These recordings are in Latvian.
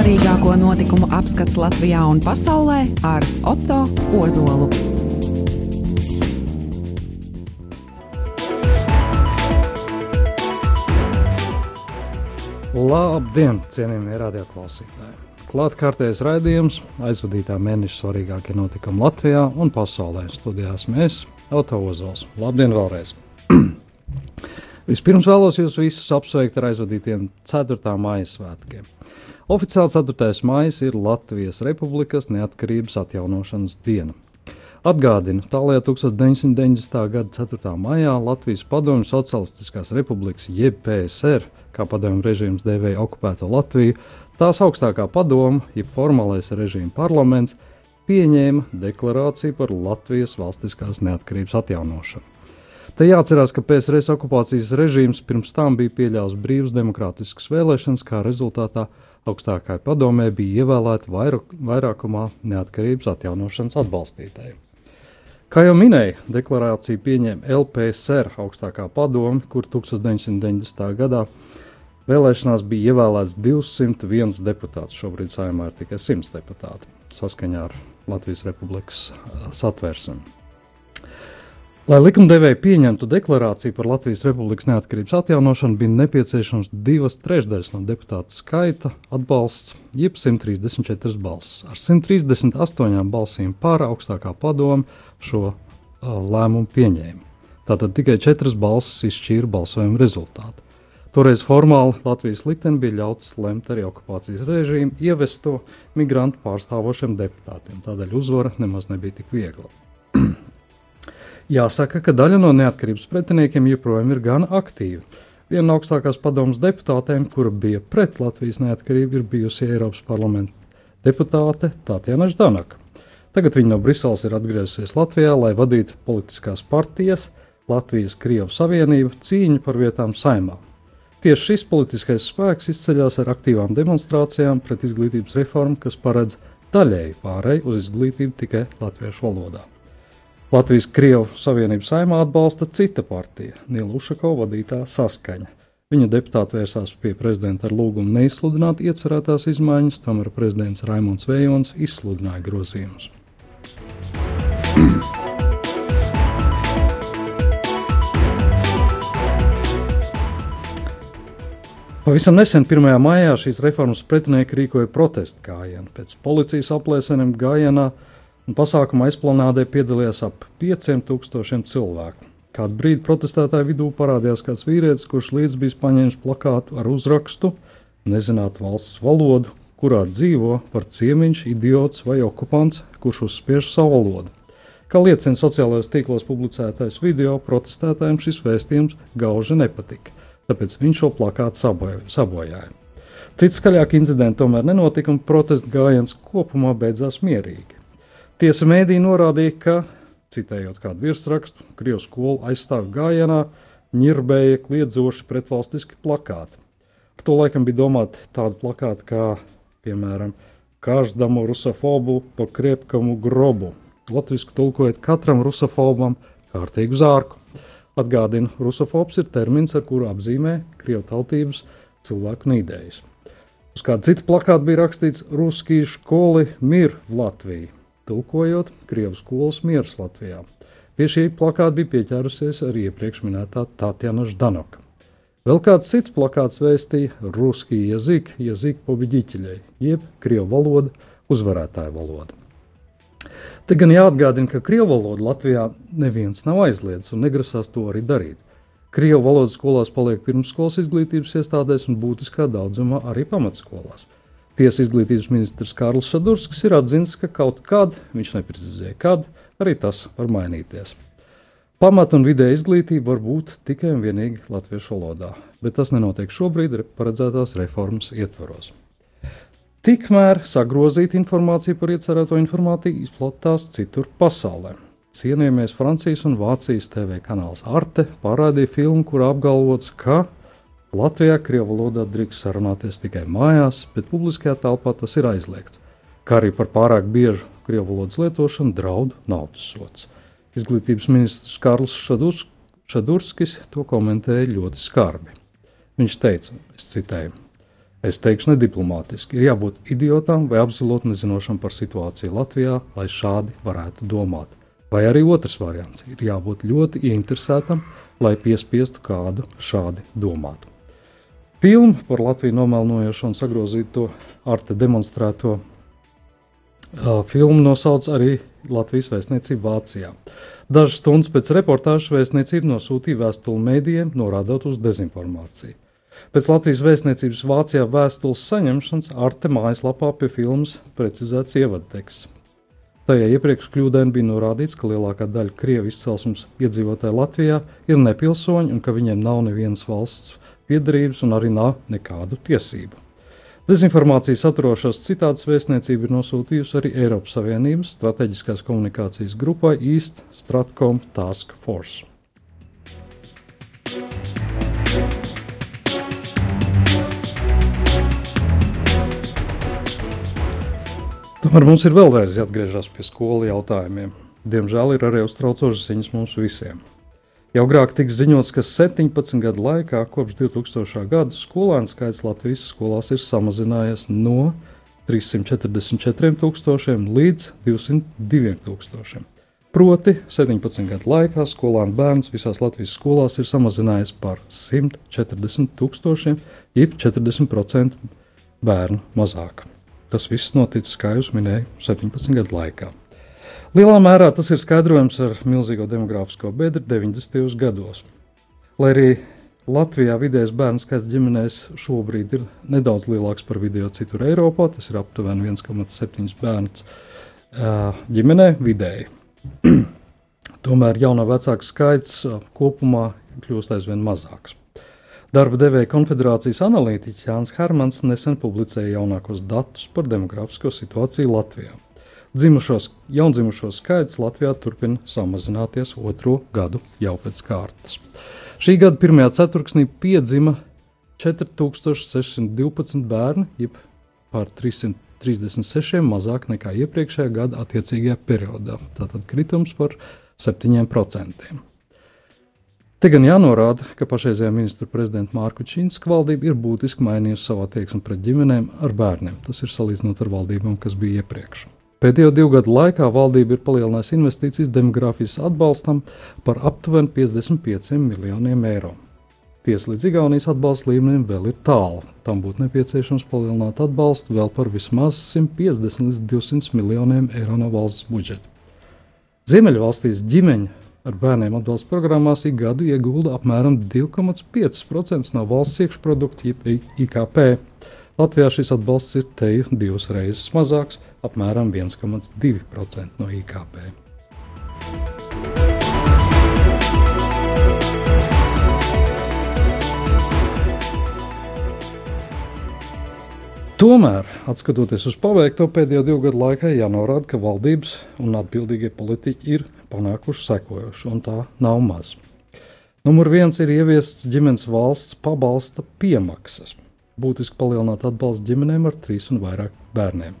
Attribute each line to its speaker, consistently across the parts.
Speaker 1: Svarīgāko notikumu apskats Latvijā un pasaulē ar Otto Ozolu.
Speaker 2: Labdien, cienījamie radioklausītāji! Klāt kārtējs raidījums, aizvadītā mēneša svarīgākie notikumi Latvijā un pasaulē. Studijās mēs, Auto Ozols. Labdien vēlreiz! Vispirms vēlos jūs visus apsveikt ar aizvadītiem 4. maija svētkiem. Oficiāli 4. maija ir Latvijas Republikas neatkarības atjaunošanas diena. Atgādinu, tālāk 1990. gada 4. maijā Latvijas Padomju Socialistiskās Republikas, jeb PSR, kā padomju režīms devēja okupēto Latviju, tās augstākā padoma, jeb formālais režīma parlaments, pieņēma deklarāciju par Latvijas valstiskās neatkarības atjaunošanu. Te jāatcerās, ka PSRS okupācijas režīms pirms tam bija pieļāvis brīvas demokrātiskas vēlēšanas, kā rezultātā augstākajai padomē bija ievēlēti vairākumā neatkarības atjaunošanas atbalstītāji. Kā jau minēju, deklarāciju pieņēma LPSR augstākā padome, kur 1990. gadā vēlēšanās bija ievēlēts 201 deputāts. Šobrīd saimā ir tikai 100 deputāti saskaņā ar Latvijas Republikas satversmi. Lai likumdevēji pieņemtu deklarāciju par Latvijas Republikas neatkarības atjaunošanu, bija nepieciešams divas trešdaļas no deputātu skaita atbalsts, jeb 134 balsis. Ar 138 balsīm pār augstākā padome šo uh, lēmumu pieņēma. Tātad tikai četras balsis izšķīra balsojuma rezultātu. Toreiz formāli Latvijas likteni bija ļauts lemt arī okupācijas režīmu ievesto migrantu pārstāvošiem deputātiem. Tādēļ uzvara nemaz nebija tik viegla. Jāsaka, ka daļa no neatkarības pretiniekiem joprojām ir gan aktīva. Viena no augstākās padomas deputātēm, kura bija pret Latvijas neatkarību, ir bijusi Eiropas parlamenta deputāte Tātjana Ždanaka. Tagad viņa no Briseles ir atgriezusies Latvijā, lai vadītu politiskās partijas, Latvijas Krievijas Savienību cīņu par vietām saimā. Tieši šis politiskais spēks izceļas ar aktīvām demonstrācijām pret izglītības reformu, kas paredz daļēji pārēju uz izglītību tikai latviešu valodā. Latvijas Krievu Savienības saimā atbalsta cita partija, Nila Ušakova vadītā saskaņa. Viņa deputāti vērsās pie prezidenta ar lūgumu neizsludināt iecerētās izmaiņas, tomēr prezidents Raimons Vējons izsludināja grozījumus. Pavisam nesen, 1. maijā, šīs reformas pretinieki rīkoja protestu gājienu. Pēc policijas aplēseniem gājienā un pasākuma aizplanādē piedalījās ap 5000 cilvēku. Kādu brīdi protestētāju vidū parādījās kāds vīrietis, kurš līdz bija paņēmis plakātu ar uzrakstu Nezināt valsts valodu, kurā dzīvo par ciemiņš, idiots vai okupants, kurš uzspiež savu valodu. Kā liecina sociālajos tīklos publicētais video, protestētājiem šis vēstījums gauži nepatika, tāpēc viņš šo plakātu sabojāja. Cits skaļāk incidents tomēr nenotika, un protestu gājiens kopumā beidzās mierīgi. Tiesa mēdī norādīja, ka, citējot kādu virsrakstu, Krievijas skolu aizstāvju gājienā ņirbēja kliedzoši pretvalstiski plakāti. Ar to laikam bija domāti tādi plakāti kā, piemēram, Každamu rusofobu pa kriepkamu grobu. Latvijasiski tulkojot katram rusofobam kārtīgu zārku. Atgādinu, rusofobs ir termins, ar kuru apzīmē krievu tautības cilvēku nīdējas. Uz kāda cita plakāta bija rakstīts Ruskija skoli mir Latviju tulkojot Krievijas skolas mieras Latvijā. Pie šī plakāta bija pieķērusies arī iepriekš minētā Tatjana Ždanoka. Vēl kāds cits plakāts vēstīja Ruski jezik, jezik pobiģiķiļai, jeb Krievu valoda, uzvarētāja valoda. Te gan jāatgādina, ka Krievu valodu Latvijā neviens nav aizliedzis un negrasās to arī darīt. Krievu valodas skolās paliek pirmsskolas izglītības iestādēs un būtiskā daudzumā arī pamatskolās. Tiesa izglītības ministrs Kārlis Šadurskis ir atzīmis, ka kaut kad, viņš neprecizēja, kad arī tas var mainīties. Pamata un vidēja izglītība var būt tikai un vienīgi latviešu valodā, bet tas nenotiek šobrīd paredzētās reformas ietvaros. Tikmēr sagrozīta informācija par iecerēto informāciju izplatās citur pasaulē. Cienījamies Francijas un Vācijas TV kanāls Arte parādīja filmu, kur apgalvots, ka Latvijā krievu valodā drīkst sarunāties tikai mājās, bet publiskajā telpā tas ir aizliegts, kā arī par pārāk biežu krievu valodas lietošanu draud naudas sots. Izglītības ministrs Kārls Šadurs, Šadurskis to komentēja ļoti skarbi. Viņš teica, es citēju, Es teikšu nediplomātiski, ir jābūt idiotam vai absolūti nezinošam par situāciju Latvijā, lai šādi varētu domāt. Vai arī otrs variants - ir jābūt ļoti ieinteresētam, lai piespiestu kādu šādi domāt. Filmu par Latviju nomelnojošo un sagrozīto arte demonstrēto uh, filmu nosauc arī Latvijas vēstniecība Vācijā. Dažas stundas pēc reportāžas vēstniecība nosūtīja vēstuli mēdījiem, norādot uz dezinformāciju. Pēc Latvijas vēstniecības Vācijā vēstules saņemšanas Arte mājaslapā pie filmas precizēts ievadteksts. Tajā iepriekš kļūdaini bija norādīts, ka lielākā daļa krievu izcelsmes iedzīvotāju Latvijā ir nepilsoņi un ka viņiem nav nevienas valsts piedarības un arī nav nekādu tiesību. Dezinformācijas atrošos citātas vēstniecība ir nosūtījusi arī Eiropas Savienības strateģiskās komunikācijas grupai East Stratcom Task Force. Tomēr mums ir vēlreiz jāatgriežas pie skolu jautājumiem. Diemžēl ir arī uztraucošas ziņas mums visiem. Jau agrāk tika ziņots, ka 17 gadu laikā, kopš 2000. gada, skolēnu skaits Latvijas skolās ir samazinājies no 344,000 līdz 202,000. Proti, 17 gadu laikā skolēnu bērns visās Latvijas skolās ir samazinājies par 140,000, jeb 40% bērnu mazāk. Tas viss noticis, kā jau minēju, 17 gadu laikā. Lielā mērā tas ir skaidrojams ar milzīgo demogrāfisko bedri 90. gados. Lai arī Latvijā vidējais bērnu skaits ģimenēs šobrīd ir nedaudz lielāks par vidējo citur Eiropā, tas ir aptuveni 1,7 bērns ģimenē vidēji. Tomēr jaunā vecāka skaits kopumā kļūst aizvien mazāks. Darba devēja konfederācijas analītiķis Jānis Hermans nesen publicēja jaunākos datus par demografisko situāciju Latvijā. Dzimušos, jaundzimušo skaits Latvijā turpina samazināties otro gadu jau pēc kārtas. Šī gada pirmajā ceturksnī piedzima 4612 bērni, jeb par 336 mazāk nekā iepriekšējā gada attiecīgajā periodā. Tātad kritums par 7%. Te gan jānorāda, ka pašreizējā ministra prezidenta Mārku Čīnska valdība ir būtiski mainījusi savu attieksmi pret ģimenēm ar bērniem. Tas ir salīdzinot ar valdībām, kas bija iepriekš. Pēdējo divu gadu laikā valdība ir palielinājusi investīcijas demogrāfijas atbalstam par aptuveni 55 miljoniem eiro. Tiesa līdz Igaunijas atbalsta līmenim vēl ir tālu. Tam būtu nepieciešams palielināt atbalstu vēl par vismaz 150 līdz 200 miljoniem eiro no valsts budžeta. Ziemeļvalstīs ģimeņa ar bērniem atbalsta programmās ik gadu iegulda apmēram 2,5% no valsts iekšprodukta IKP. Latvijā šis atbalsts ir teju divas reizes mazāks, apmēram 1,2% no IKP. Tomēr, skatoties uz paveikto pēdējo divu gadu laikā, jānorāda, ka valdības un atbildīgie politiķi ir panākuši sekojošu, un tā nav maz. Numur viens ir ieviests ģimenes valsts pabalsta piemaksas. Būtiski palielināt atbalstu ģimenēm ar trīs un vairāk bērniem.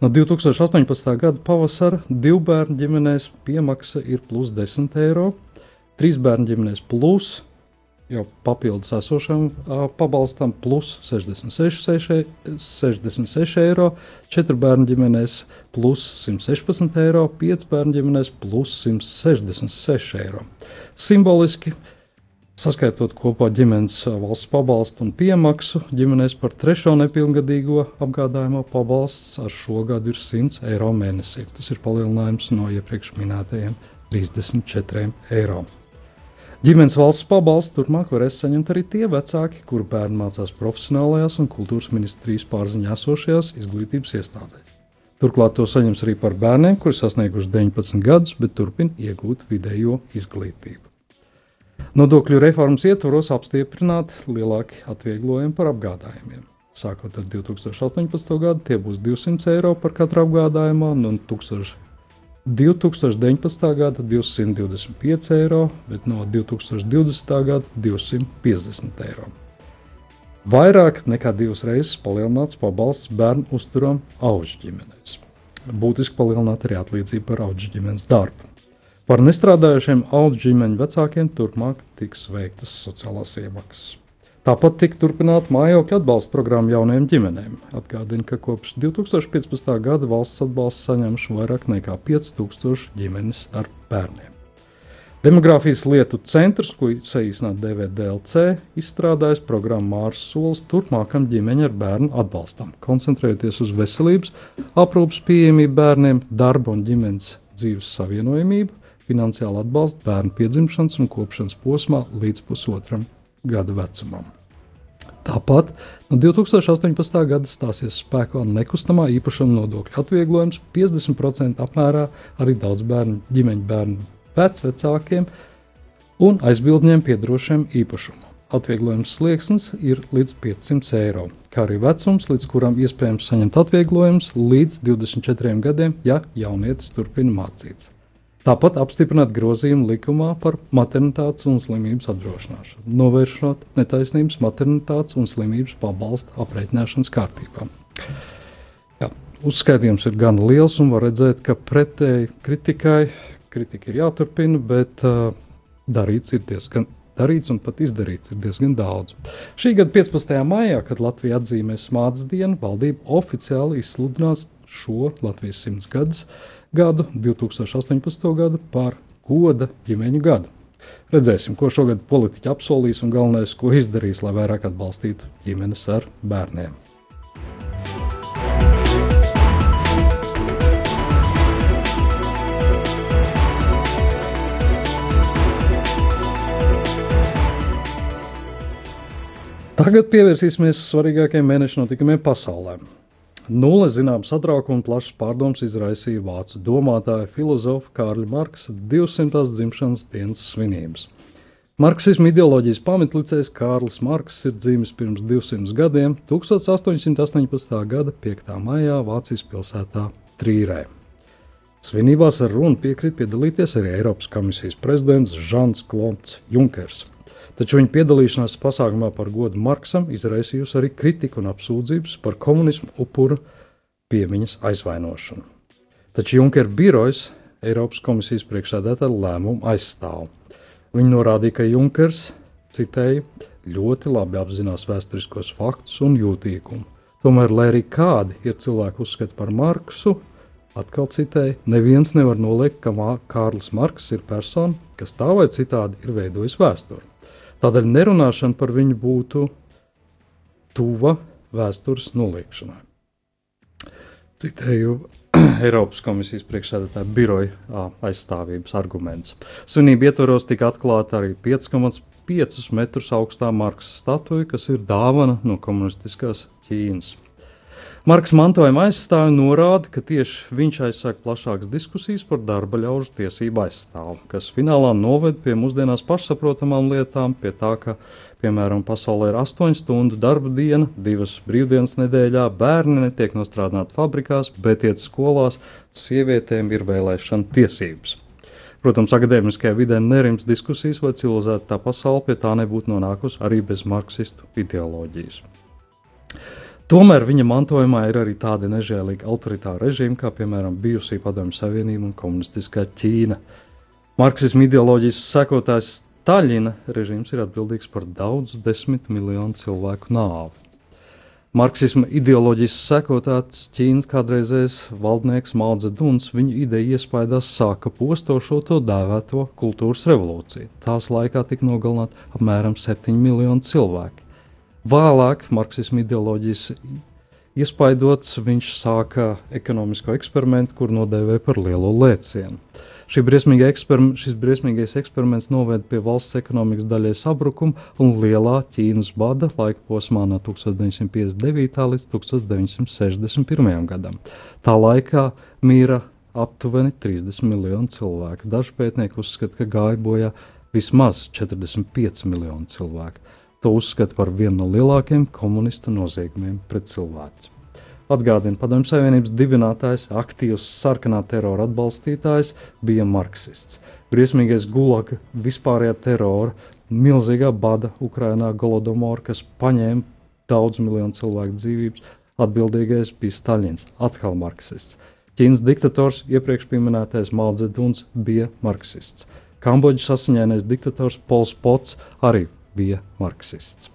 Speaker 2: No 2018. gada pavasara divu bērnu ģimenēs piemaksa ir plus 10 eiro, trīs bērnu ģimenēs plus jau papildus esošam pabalstam, plus 66, 66 eiro, 4 bērnu ģimenēs plus 116 eiro, 5 bērnu ģimenēs plus 166 eiro. Simboliski, saskaitot kopā ģimenes valsts pabalstu un piemaksu, ģimenēs par trešo nepilngadīgo apgādājumu pabalsts ar šo gadu ir 100 eiro mēnesī. Tas ir palielinājums no iepriekš minētajiem 34 eiro. Ģimenes valsts pabalstu turpmāk varēs saņemt arī tie vecāki, kuru bērni mācās profesionālajās un kultūras ministrijas pārziņā esošajās izglītības iestādēs. Turklāt to saņems arī par bērniem, kuri sasnieguši 19 gadus, bet turpina iegūt vidējo izglītību. Nodokļu reformas ietvaros apstiprināt lielāki atvieglojumi par apgādājumiem. Sākot ar 2018. gadu, tie būs 200 eiro par katru apgādājumu un 1000 2019. gada 225 eiro, bet no 2020. gada 250 eiro. Vairāk nekā divas reizes palielināts pabalsts bērnu uzturam auģu ģimenēs. Būtiski palielināta arī atlīdzība par auģu ģimenes darbu. Par nestrādājušiem auģu ģimeņu vecākiem turpmāk tiks veiktas sociālās iemaksas. Tāpat tika turpināta mājokļu atbalsta programma jaunajām ģimenēm. Atgādina, ka kopš 2015. gada valsts atbalsts saņemšu vairāk nekā 5000 ģimenes ar bērniem. Demogrāfijas lietu centrs, ko saīsināt DVDLC, izstrādājis programmu Mārs Solis turpmākam ģimeņa ar bērnu atbalstam, koncentrējoties uz veselības, aprūpas pieejamību bērniem, darba un ģimenes dzīves savienojamību, finansiālu atbalstu bērnu piedzimšanas un kopšanas posmā līdz pusotram gadu vecumam. Tāpat no 2018. gada stāsies spēkā nekustamā īpašuma nodokļa atvieglojums 50% apmērā arī daudz bērnu ģimeņu bērnu vecvecākiem un aizbildņiem piedarošiem īpašumam. Atvieglojums slieksnis ir līdz 500 eiro, kā arī vecums, līdz kuram iespējams saņemt atvieglojumus līdz 24 gadiem, ja jaunietis turpina mācīties. Tāpat apstiprināt grozījumu likumā par maternitātes un slimības apdrošināšanu, novēršot netaisnības maternitātes un slimības pabalsta aprēķināšanas kārtībā. Jā, uzskaitījums ir gan liels, un var redzēt, ka pretēji kritikai kritika ir jāturpina, bet uh, darīts ir diezgan. Darīts un pat izdarīts ir diezgan daudz. Šī gada 15. maijā, kad Latvija atzīmēs mācības dienu, valdība oficiāli izsludinās šo Latvijas simts gadus gadu, 2018. gadu, par goda ģimeņu gadu. Redzēsim, ko šogad politiķi apsolīs un galvenais, ko izdarīs, lai vairāk atbalstītu ģimenes ar bērniem. Tagad pievērsīsimies svarīgākajiem mēneša notikumiem pasaulē. Nulle zinām satraukumu un plašas pārdomas izraisīja vācu domātāja filozofa Kārļa Marksa 200. dzimšanas dienas svinības. Marksismu ideoloģijas pamatlicējs Kārlis Marks ir dzimis pirms 200 gadiem, 1818. gada 5. maijā Vācijas pilsētā Trīrē. Svinībās ar runu piekrīt piedalīties arī Eiropas komisijas prezidents Žants Klonts Junkers. Taču viņa piedalīšanās pasākumā par godu Marksam izraisījusi arī kritiku un apsūdzības par komunismu upuru piemiņas aizvainošanu. Taču Junkera birojas Eiropas komisijas priekšsēdētāja lēmumu aizstāv. Viņa norādīja, ka Junkers, citēji, ļoti labi apzinās vēsturiskos faktus un jūtīgumu. Tomēr, lai arī kādi ir cilvēki uzskati par Marksu, atkal citēji, neviens nevar noliekt, ka Kārlis Marks ir persona, kas tā vai citādi ir veidojis vēsturi. Tādēļ nerunāšana par viņu būtu tuva vēstures noliekšanai. Citēju Eiropas komisijas priekšsēdētāja biroja aizstāvības arguments. Svinību ietvaros tika atklāta arī 5,5 metrus augstā Marksa statuja, kas ir dāvana no komunistiskās Ķīnas. Marks mantojuma aizstāvi norāda, ka tieši viņš aizsāk plašākas diskusijas par darba ļaužu tiesību aizstāvu, kas finālā noved pie mūsdienās pašsaprotamām lietām, pie tā, ka, piemēram, pasaulē ir 8 stundu darba diena, divas brīvdienas nedēļā, bērni netiek nostrādāti fabrikās, bet iet skolās, sievietēm ir vēlēšana tiesības. Protams, akadēmiskajā vidē nerims diskusijas, vai civilizēta pasaule pie tā nebūtu nonākusi arī bez marksistu ideoloģijas. Tomēr viņa mantojumā ir arī tādi nežēlīgi autoritāri režīmi, kā piemēram bijusī Padomju Savienība un komunistiskā Ķīna. Marksismu ideoloģijas sekotājs Staļina režīms ir atbildīgs par daudzu desmit miljonu cilvēku nāvi. Marksisma ideoloģijas sekotājs Ķīnas kādreizējais valdnieks Mao Duns viņu ideju iespaidās sāka postošo to dēvēto kultūras revolūciju. Tās laikā tika nogalināti apmēram 7 miljoni cilvēki. Vēlāk, marksismu ideoloģijas iespaidots, viņš sāka ekonomisko eksperimentu, kur nodēvēja par lielo lēcienu. Briesmīga eksperim šis briesmīgais eksperiments noveda pie valsts ekonomikas daļai sabrukuma un lielā Ķīnas bada laika posmā no 1959. līdz 1961. gadam. Tā laikā mīra aptuveni 30 miljoni cilvēku. Daži pētnieki uzskata, ka gāja bojā vismaz 45 miljoni cilvēku. To uzskata par vienu no lielākajiem komunista noziegumiem pret cilvēku. Atgādina, Padomju Savienības dibinātājs, aktīvs sarkanā terora atbalstītājs, bija marksists. Briesmīgais gulaga, vispārējā terora, milzīgā bada Ukrainā, Golodomora, kas paņēma daudz miljonu cilvēku dzīvības, atbildīgais bija Staļins, atkal marksists. Ķīnas diktators, iepriekš minētais Mao Zeduns, bija marksists. Kambodžas asiņainais diktators Pols Pots arī bija marksists.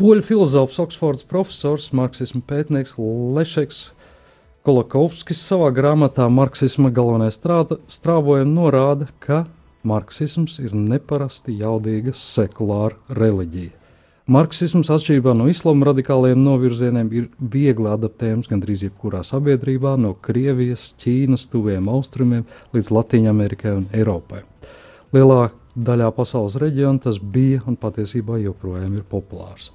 Speaker 2: Poļu filozofs, Oksfords profesors, marksismu pētnieks Lešeks Kolakovskis savā grāmatā Marksisma galvenais strāvojums norāda, ka marksisms ir neparasti jaudīga sekulāra reliģija. Marksisms, atšķirībā no islāma radikāliem novirzieniem, ir viegli adaptējams gandrīz jebkurā sabiedrībā, no Krievijas, Ķīnas, tuviem austrumiem līdz Latvijai un Eiropai. Lielā daļā pasaules reģiona tas bija un patiesībā joprojām ir populārs.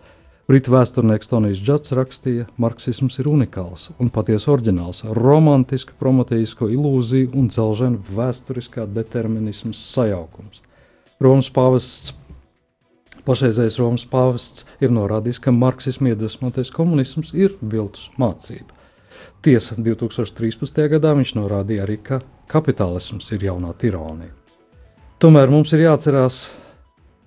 Speaker 2: Britu vēsturnieks Tonijs Džats rakstīja, ka marksisms ir unikāls un patiesi oriģināls, romantisku, promoteisko ilūziju un dzelženu vēsturiskā determinisma sajaukums. Romas pāvests, pašreizējais Romas pāvests ir norādījis, ka marksismu iedvesmotais komunisms ir viltus mācība. Tiesa, 2013. gadā viņš norādīja arī, ka kapitālisms ir jaunā tironija. Tomēr mums ir jāatcerās,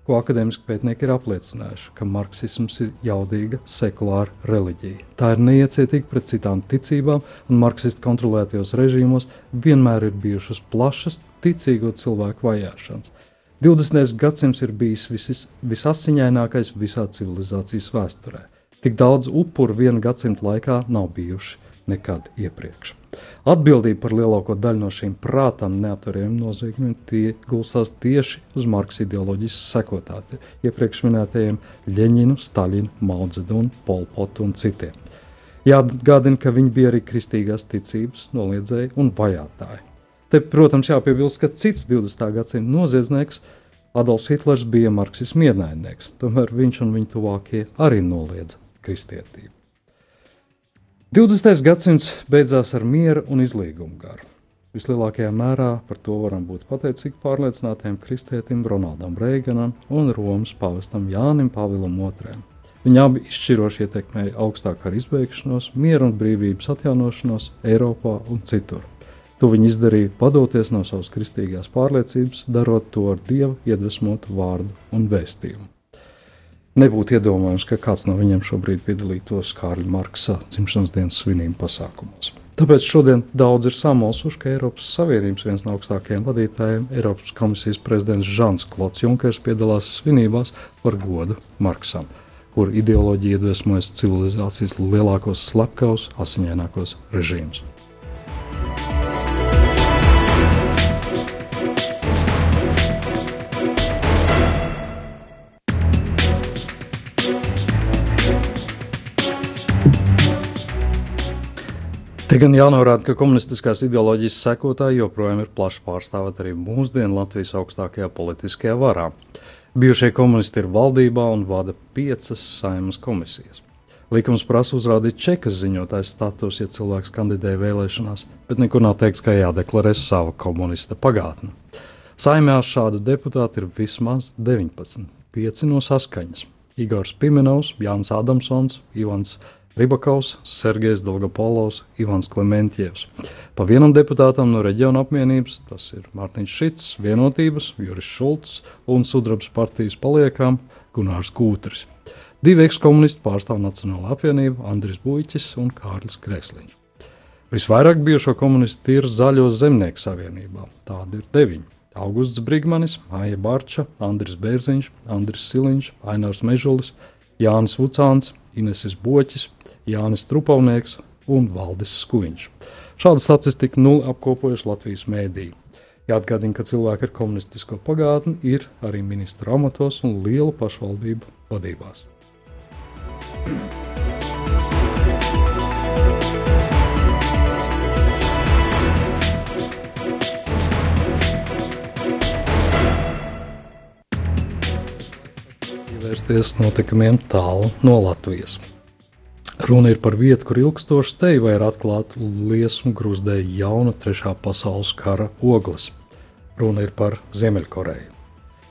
Speaker 2: ko akadēmiski pētnieki ir apliecinājuši, ka marksisms ir jaudīga, sekulāra reliģija. Tā ir neiecietīga pret citām ticībām, un marksistu kontrolētajos režīmos vienmēr ir bijušas plašas ticīgo cilvēku vajāšanas. 20. gadsimts ir bijis visis, visasiņainākais visā civilizācijas vēsturē. Tik daudz upuru viena gadsimta laikā nav bijuši nekad iepriekš. Atbildība par lielāko daļu no šīm prātām neaptverējumiem noziegumiem tie gulstās tieši uz Marks ideoloģijas sekotājiem, iepriekš minētajiem Ļeņinu, Staļinu, Maudzedunu, Polpotu un citiem. Jāatgādina, ka viņi bija arī kristīgās ticības noliedzēji un vajātāji. Te, protams, jāpiebilst, ka cits 20. gadsimta noziedznieks Adolfs Hitlers bija marksismu ienaidnieks, tomēr viņš un viņa tuvākie arī noliedza kristietību. 20. gadsimts beidzās ar miera un izlīgumu garu. Vislielākajā mērā par to varam būt pateicīgi pārliecinātiem kristietim Ronaldam Reiganam un Romas pāvestam Jānim Pāvilam II. Viņi abi izšķiroši ietekmēja augstākā kara izbeigšanos, miera un brīvības atjaunošanos Eiropā un citur. To viņi izdarīja vadoties no savas kristīgās pārliecības, darot to ar dieva iedvesmotu vārdu un vēstījumu. Nebūtu iedomājams, ka kāds no viņiem šobrīd piedalītos Kārļa Marksa dzimšanas dienas svinību pasākumos. Tāpēc šodien daudz ir samulsuši, ka Eiropas Savienības viens no augstākajiem vadītājiem, Eiropas komisijas prezidents Žants Klots Junkers, piedalās svinībās par godu Marksam, kur ideoloģija iedvesmojas civilizācijas lielākos slepkavus, asiņainākos režīmus. Te gan jānorāda, ka komunistiskās ideoloģijas sekotāji joprojām ir plaši pārstāvēti arī mūsdienu Latvijas augstākajā politiskajā varā. Bijušie komunisti ir valdībā un vada piecas saimas komisijas. Likums prasa uzrādīt čekas ziņotājas status, ja cilvēks kandidē vēlēšanās, bet nekur nav teikts, ka jādeklarē sava komunista pagātne. Saimē šādu deputātu ir vismaz 19, 5 no saskaņas - Igors Pimenovs, Jānis Adamsons, Ivans Kalns. Ribakovs, Sergejs Dolgopolovs, Ivans Klementjevs. Pa vienam deputātam no reģiona apvienības, tas ir Mārtiņš Šits, vienotības, Juris Šulcs un Sudrabas partijas paliekām Gunārs Kūtris. Divi ekskomunisti pārstāv Nacionālo apvienību Andris Buļķis un Kārlis Kresliņš. Visvairāk bijušo komunistu ir Zaļo zemnieku savienībā. Tādi ir deviņi. Augusts Brigmanis, Aija Barča, Andris Bērziņš, Andris Siliņš, Ainārs Mežulis, Jānis Vucāns, Ineses Boķis, Jānis Trupavnieks un Valdis Skuiņš. Šādu statistiku nulli apkopojuši Latvijas mēdīji. Jāatgādina, ka cilvēki ar komunistisko pagātni ir arī ministra amatos un lielu pašvaldību vadībās. Pievērsties notikumiem tālu no Latvijas. Runa ir par vietu, kur ilgstoši te jau ir atklāta liesmu grūzdēja jauna trešā pasaules kara ogles. Runa ir par Ziemeļkoreju.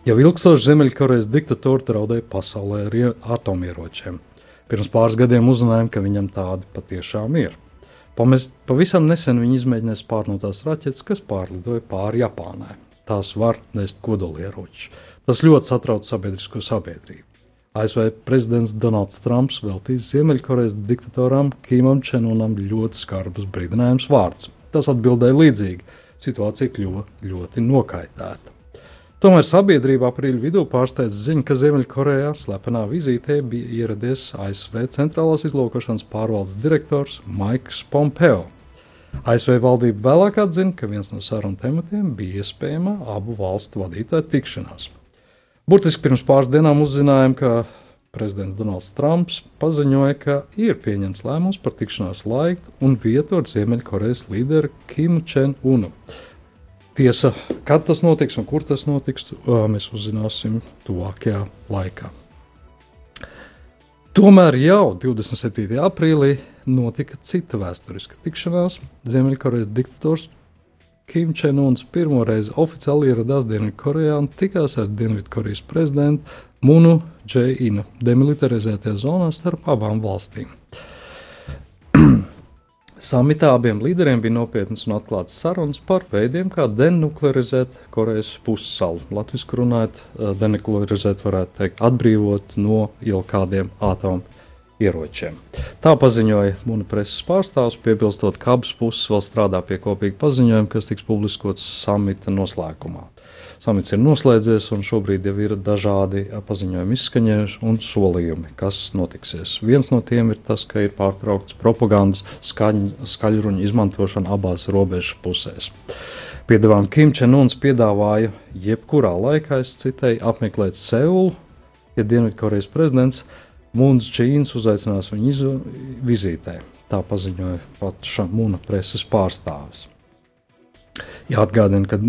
Speaker 2: Jau ilgstoši Ziemeļkorejas diktatori draudēja pasaulē ar atomieročiem. Pirms pāris gadiem uzzinājām, ka viņam tādi patiešām ir. Pamest, pavisam nesen viņi izmēģināja spārnotās raķetes, kas pārlidoja pāri Japānai. Tās var nest kodolieročus. Tas ļoti satrauc sabiedrisko sabiedrību. ASV prezidents Donalds Trumps veltīs Ziemeļkorejas diktatoram Kimam Čenunam ļoti skarbus brīdinājumus vārdus. Tas atbildēja līdzīgi. Situācija kļuva ļoti nokaitēta. Tomēr sabiedrība aprīļa vidū pārsteidz ziņu, ka Ziemeļkorejā slepenā vizītē bija ieradies ASV centrālās izlūkošanas pārvaldes direktors Maiks Pompeo. ASV valdība vēlāk atzina, ka viens no sarunu tematiem bija iespējama abu valstu vadītāju tikšanās. Burtiski pirms pāris dienām uzzinājām, ka prezidents Donalds Trumps paziņoja, ka ir pieņemts lēmums par tikšanās laiku un vietu ar Ziemeļkorejas līderi Kimu Čenu. Tiesa, kad tas notiks un kur tas notiks, mēs uzzināsim tuvākajā laikā. Tomēr jau 27. aprīlī notika cita vēsturiska tikšanās. Ziemeļkorejas diktators Kim Čenons pirmo reizi oficiāli ieradās Dienvidkorejā un tikās ar Dienvidkorejas prezidentu Munu Džeinu demilitarizētajā zonā starp abām valstīm. Samitā abiem līderiem bija nopietnas un atklātas sarunas par veidiem, kā denuklearizēt Korejas pussalu. Latvijas runājot, denuklearizēt varētu teikt atbrīvot no jau kādiem atomu ieročiem. Tā paziņoja Mūna preses pārstāvs, piebilstot, ka abas puses vēl strādā pie kopīga paziņojuma, kas tiks publiskots samita noslēgumā. Samits ir noslēdzies, un šobrīd jau ir dažādi paziņojumi izskaņojuši un solījumi, kas notiksies. Viens no tiem ir tas, ka ir pārtraukts propagandas skaņ, skaļruņu izmantošana abās robežas pusēs. Piedāvājuma Kim Čenuns piedāvāja jebkurā laikā, es citēju, apmeklēt Seulu, ja Dienvidkorejas prezidents Mūns Čīns uzaicinās viņu vizītē. Tā paziņoja pats Šamuna preses pārstāvis. Jāatgādina, ka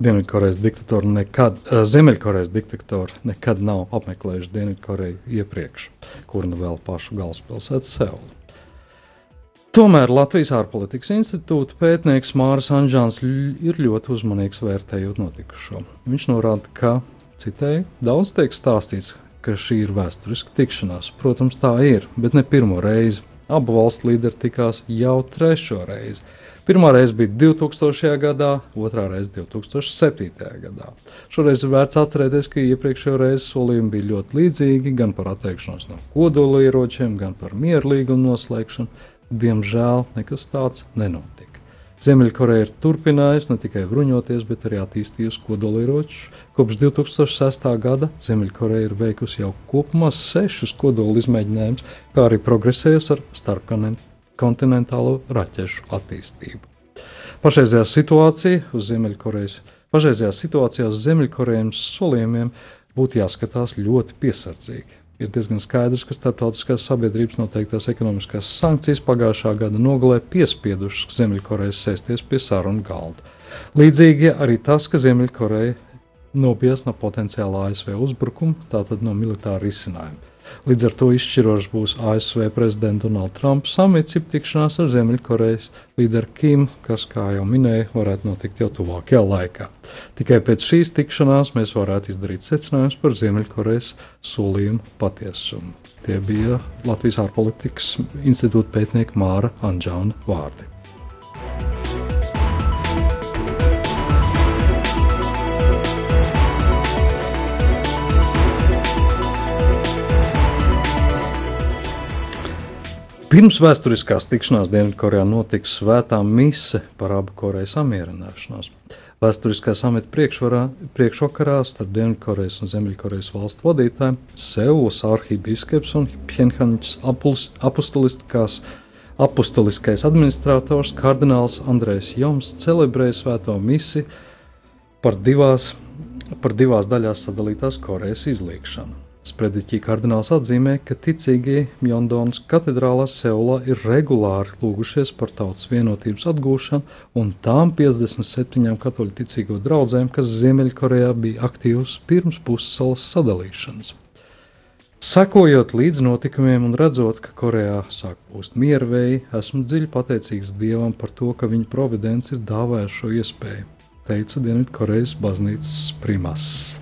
Speaker 2: Dienvidkorejas diktatori nekad, eh, Ziemeļkorejas diktatori nekad nav apmeklējuši Dienvidkoreju iepriekš, kur nu vēl pašu galvaspilsētu Seulu. Tomēr Latvijas ārpolitikas institūta pētnieks Māris Anģāns ir ļoti uzmanīgs vērtējot notikušo. Viņš norāda, ka, citēju, daudz tiek stāstīts, ka šī ir vēsturiska tikšanās. Protams, tā ir, bet ne pirmo reizi. Abu valstu līderi tikās jau trešo reizi. Pirmā reize bija 2000. gadā, otrā reize 2007. gadā. Šoreiz ir vērts atcerēties, ka iepriekšējā reizē solījumi bija ļoti līdzīgi gan par atteikšanos no kodolieročiem, gan par mieru līgumu noslēgšanu. Diemžēl nekas tāds nenotika. Ziemeļkoreja ir turpinājusi ne tikai bruņoties, bet arī attīstījusi kodolieročus. Kopš 2006. gada Ziemeļkoreja ir veikusi jau kopumā sešus kodolu izmēģinājumus, kā arī progresējusi ar starpkontinentālo raķešu attīstību. Pašreizējā situācija uz Ziemeļkorejas, pašreizējā situācijā uz Ziemeļkorejas solījumiem būtu jāskatās ļoti piesardzīgi ir diezgan skaidrs, ka starptautiskās sabiedrības noteiktās ekonomiskās sankcijas pagājušā gada nogalē piespiedušas Ziemeļkorejas sēsties pie sarunu galda. Līdzīgi arī tas, ka Ziemeļkoreja nopietna no potenciāla ASV uzbrukuma, tātad no militāra risinājuma. Līdz ar to izšķirošs būs ASV prezidenta Donalda Trumpa samits, jeb tikšanās ar Ziemeļkorejas līderu Kim, kas, kā jau minēju, varētu notikt jau tuvākajā laikā. Tikai pēc šīs tikšanās mēs varētu izdarīt secinājumus par Ziemeļkorejas solījumu patiesumu. Tie bija Latvijas ārpolitikas institūta pētnieka Māra Anģāna vārdi. Pirms vēsturiskās tikšanās Dienvidkorejā notika svētā mise par abu Korejas samierināšanos. Vēsturiskā samita priekšvakarā starp Dienvidkorejas un Ziemeļkorejas valstu vadītājiem Seulas arhibīskaps un Pjenhaņas apustuliskais administrators kardināls Andrejs Joms celebrēja svēto misiju par divās, par divās daļās sadalītās Korejas izliekšanu. Sprediķī kardināls atzīmē, ka ticīgie Mjondonas katedrālā Seulā ir regulāri lūgušies par tautas vienotības atgūšanu un tām 57 katoļu ticīgo draugiem, kas Ziemeļkorejā bija aktīvas pirms pussalas sadalīšanas. Sekojot līdz notikumiem un redzot, ka Korejā sāk pūst miera vēji, esmu dziļi pateicīgs Dievam par to, ka viņa providence ir dāvājusi šo iespēju, teica Dienvidkorejas baznīcas primas.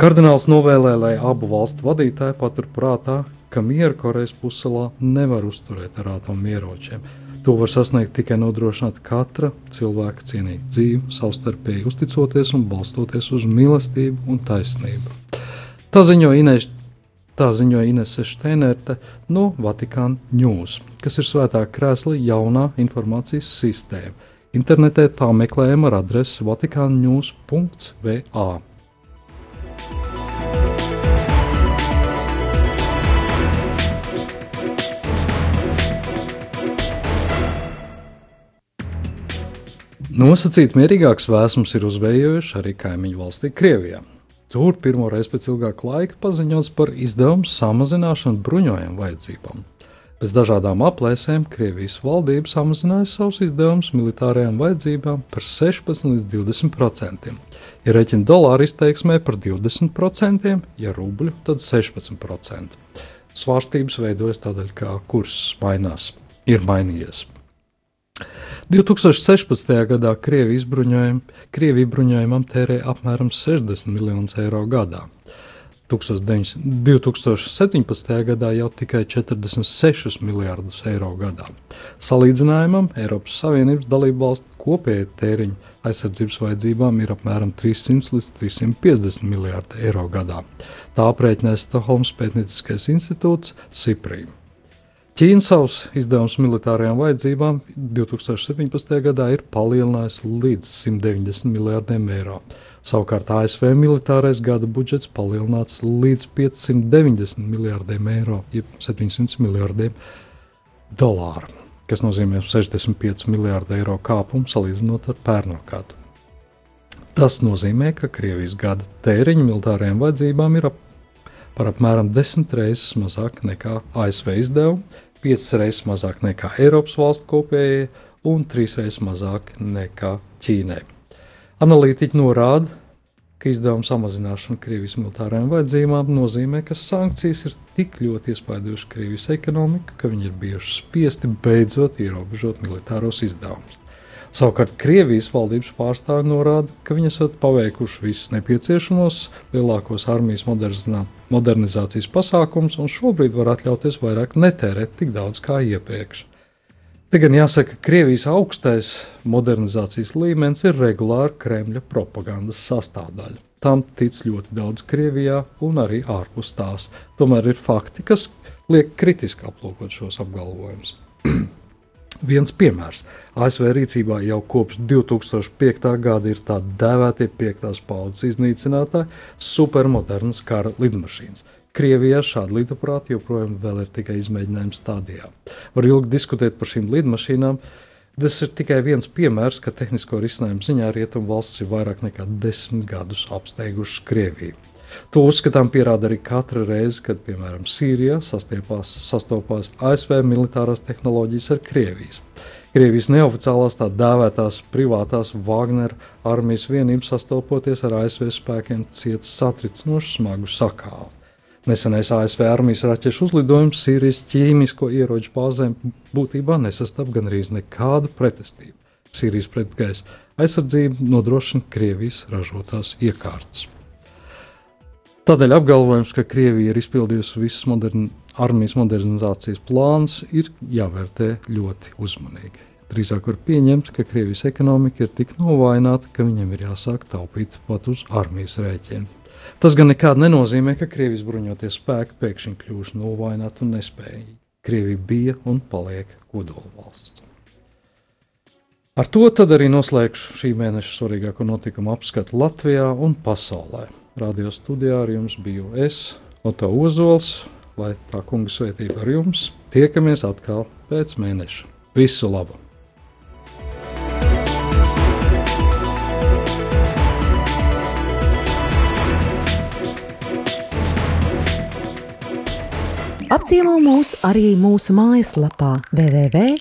Speaker 2: Kardināls novēlēja, lai abu valstu vadītāji paturprātā, ka mieru Korejas pussalā nevar uzturēt ar atomieročiem. To var sasniegt tikai nodrošināt katra cilvēka cienīgu dzīvi, savstarpēji uzticoties un balstoties uz mīlestību un taisnību. Tā ziņo Inês, tā ziņo Inese Steinerte no Vatikāna News, kas ir svētā krēsla jaunā informācijas sistēma. Internetē tā meklējama ar adresi vatikānnews.va. Nosacīt mierīgāks vēsums ir uzvējojuši arī kaimiņu valstī Krievijā. Tur pirmo reizi pēc ilgāka laika paziņots par izdevumu samazināšanu bruņojumu vajadzībām. Pēc dažādām aplēsēm Krievijas valdība samazināja savus izdevumus militārajām vajadzībām par 16 līdz 20 procentiem. Ja rēķina dolāru izteiksmē par 20 procentiem, ja rubļu, tad 16 procenti. Svārstības veidojas tādēļ, ka kurs mainās, ir mainījies. 2016. gadā Krievijas bruņojum, Krievija bruņojumam tērēja apmēram 60 miljonus eiro gadā. 2017. gadā jau tikai 46 miljardus eiro gadā. Salīdzinājumam, Eiropas Savienības dalību valstu kopējie tēriņi aizsardzības vajadzībām ir apmēram 300 līdz 350 miljardi eiro gadā. Tā aprēķināja Stokholmas pētnieciskais institūts Siprī. Ķīna savus izdevumus militārajām vajadzībām 2017. gadā ir palielinājusi līdz 190 miljardiem eiro. Savukārt ASV militārais gada budžets palielināts līdz 590 miljardiem eiro, jeb 700 miljardiem dolāru, kas nozīmē 65 miljardu eiro kāpumu salīdzinot ar pērno gadu. Tas nozīmē, ka Krievijas gada tēriņi militārajām vajadzībām ir ap, par apmēram 10 reizes mazāk nekā ASV izdevumi, 5 reizes mazāk nekā Eiropas valstu kopējie un 3 reizes mazāk nekā Ķīnai. Analītiķi norāda, ka izdevuma samazināšana Krievijas militārajām vajadzībām nozīmē, ka sankcijas ir tik ļoti iespaidojušas Krievijas ekonomiku, ka viņi ir bijuši spiesti beidzot ierobežot militāros izdevumus. Savukārt Krievijas valdības pārstāvji norāda, ka viņi esat paveikuši visus nepieciešamos lielākos armijas modernizācijas pasākumus un šobrīd var atļauties vairāk netērēt tik daudz kā iepriekš. Te gan jāsaka, ka Krievijas augstais modernizācijas līmenis ir regulāri Kremļa propagandas sastāvdaļa. Tam tic ļoti daudz Krievijā un arī ārpus tās. Tomēr ir fakti, kas liek kritiski aplūkot šos apgalvojumus. Viens piemērs. ASV rīcībā jau kopš 2005. gada ir tā dēvētie piektās paudzes iznīcinātāji supermodernas kara lidmašīnas. Krievijā šādi lidaprāti joprojām ir tikai izmēģinājuma stadijā. Var ilgi diskutēt par šīm lidmašīnām. Tas ir tikai viens piemērs, ka tehnisko risinājumu ziņā rietumu valsts ir vairāk nekā desmit gadus apsteigušas Krieviju. To uzskatām pierāda arī katra reize, kad, piemēram, Sīrijā sastopās ASV militārās tehnoloģijas ar Krievijas. Krievijas neoficiālās tā dēvētās privātās Wagner armijas vienības sastopoties ar ASV spēkiem ciets satricinošu smagu sakāvu. Nesenais ASV armijas raķešu uzlidojums Sīrijas ķīmisko ieroču bāzēm būtībā nesastāv gandrīz nekādu pretestību. Sīrijas pretgaisa aizsardzību nodrošina Krievijas ražotās iekārtas. Tādēļ apgalvojums, ka Krievija ir izpildījusi visas modern, armijas modernizācijas plānus, ir jāvērtē ļoti uzmanīgi. Drīzāk var pieņemt, ka Krievijas ekonomika ir tik novājināta, ka viņiem ir jāsāk taupīt pat uz armijas rēķina. Tas gan nekādi nenozīmē, ka Krievijas bruņoties spēki pēkšņi kļūst novājināti un nespējīgi. Krievija bija un paliek kodola valsts. Ar to arī noslēgšu šī mēneša svarīgāko notikumu apskatu Latvijā un pasaulē. Radio studijā ar jums biju es, Oto Ozols, lai tā kunga svētība ar jums. Tiekamies atkal pēc mēneša. Visu labu!
Speaker 1: Apciemo mūs arī mūsu mājaslapā www.rml.lv.